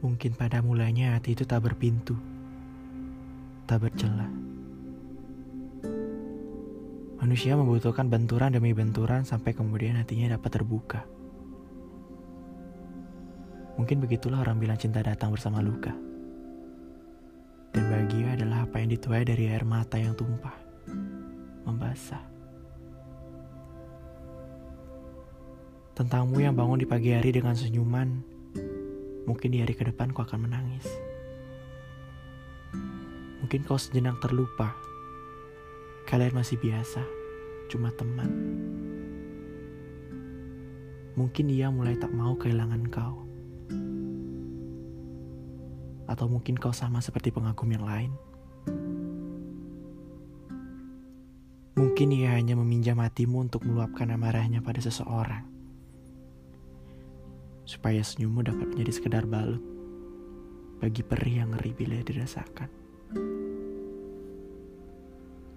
Mungkin pada mulanya hati itu tak berpintu, tak bercelah. Manusia membutuhkan benturan demi benturan sampai kemudian hatinya dapat terbuka. Mungkin begitulah orang bilang cinta datang bersama luka. Dan bahagia adalah apa yang dituai dari air mata yang tumpah, membasah. Tentangmu yang bangun di pagi hari dengan senyuman, mungkin di hari ke depan kau akan menangis. Mungkin kau sejenak terlupa. Kalian masih biasa, cuma teman. Mungkin ia mulai tak mau kehilangan kau. Atau mungkin kau sama seperti pengagum yang lain. Mungkin ia hanya meminjam hatimu untuk meluapkan amarahnya pada seseorang supaya senyummu dapat menjadi sekedar balut bagi perih yang ngeri bila dirasakan.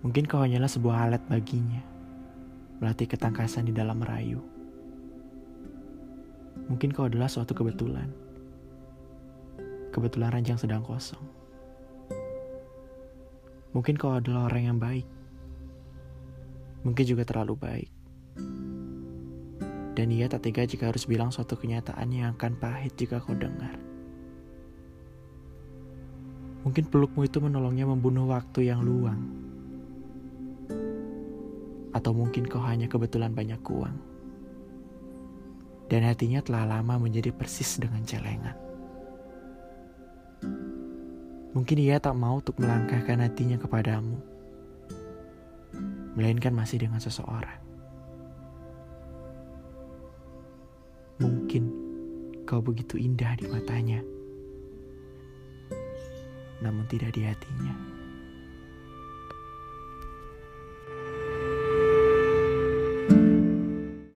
Mungkin kau hanyalah sebuah alat baginya, melatih ketangkasan di dalam merayu. Mungkin kau adalah suatu kebetulan, kebetulan ranjang sedang kosong. Mungkin kau adalah orang yang baik, mungkin juga terlalu baik dan ia tak tega jika harus bilang suatu kenyataan yang akan pahit jika kau dengar. Mungkin pelukmu itu menolongnya membunuh waktu yang luang. Atau mungkin kau hanya kebetulan banyak uang. Dan hatinya telah lama menjadi persis dengan celengan. Mungkin ia tak mau untuk melangkahkan hatinya kepadamu. Melainkan masih dengan seseorang. Kau begitu indah di matanya, namun tidak di hatinya.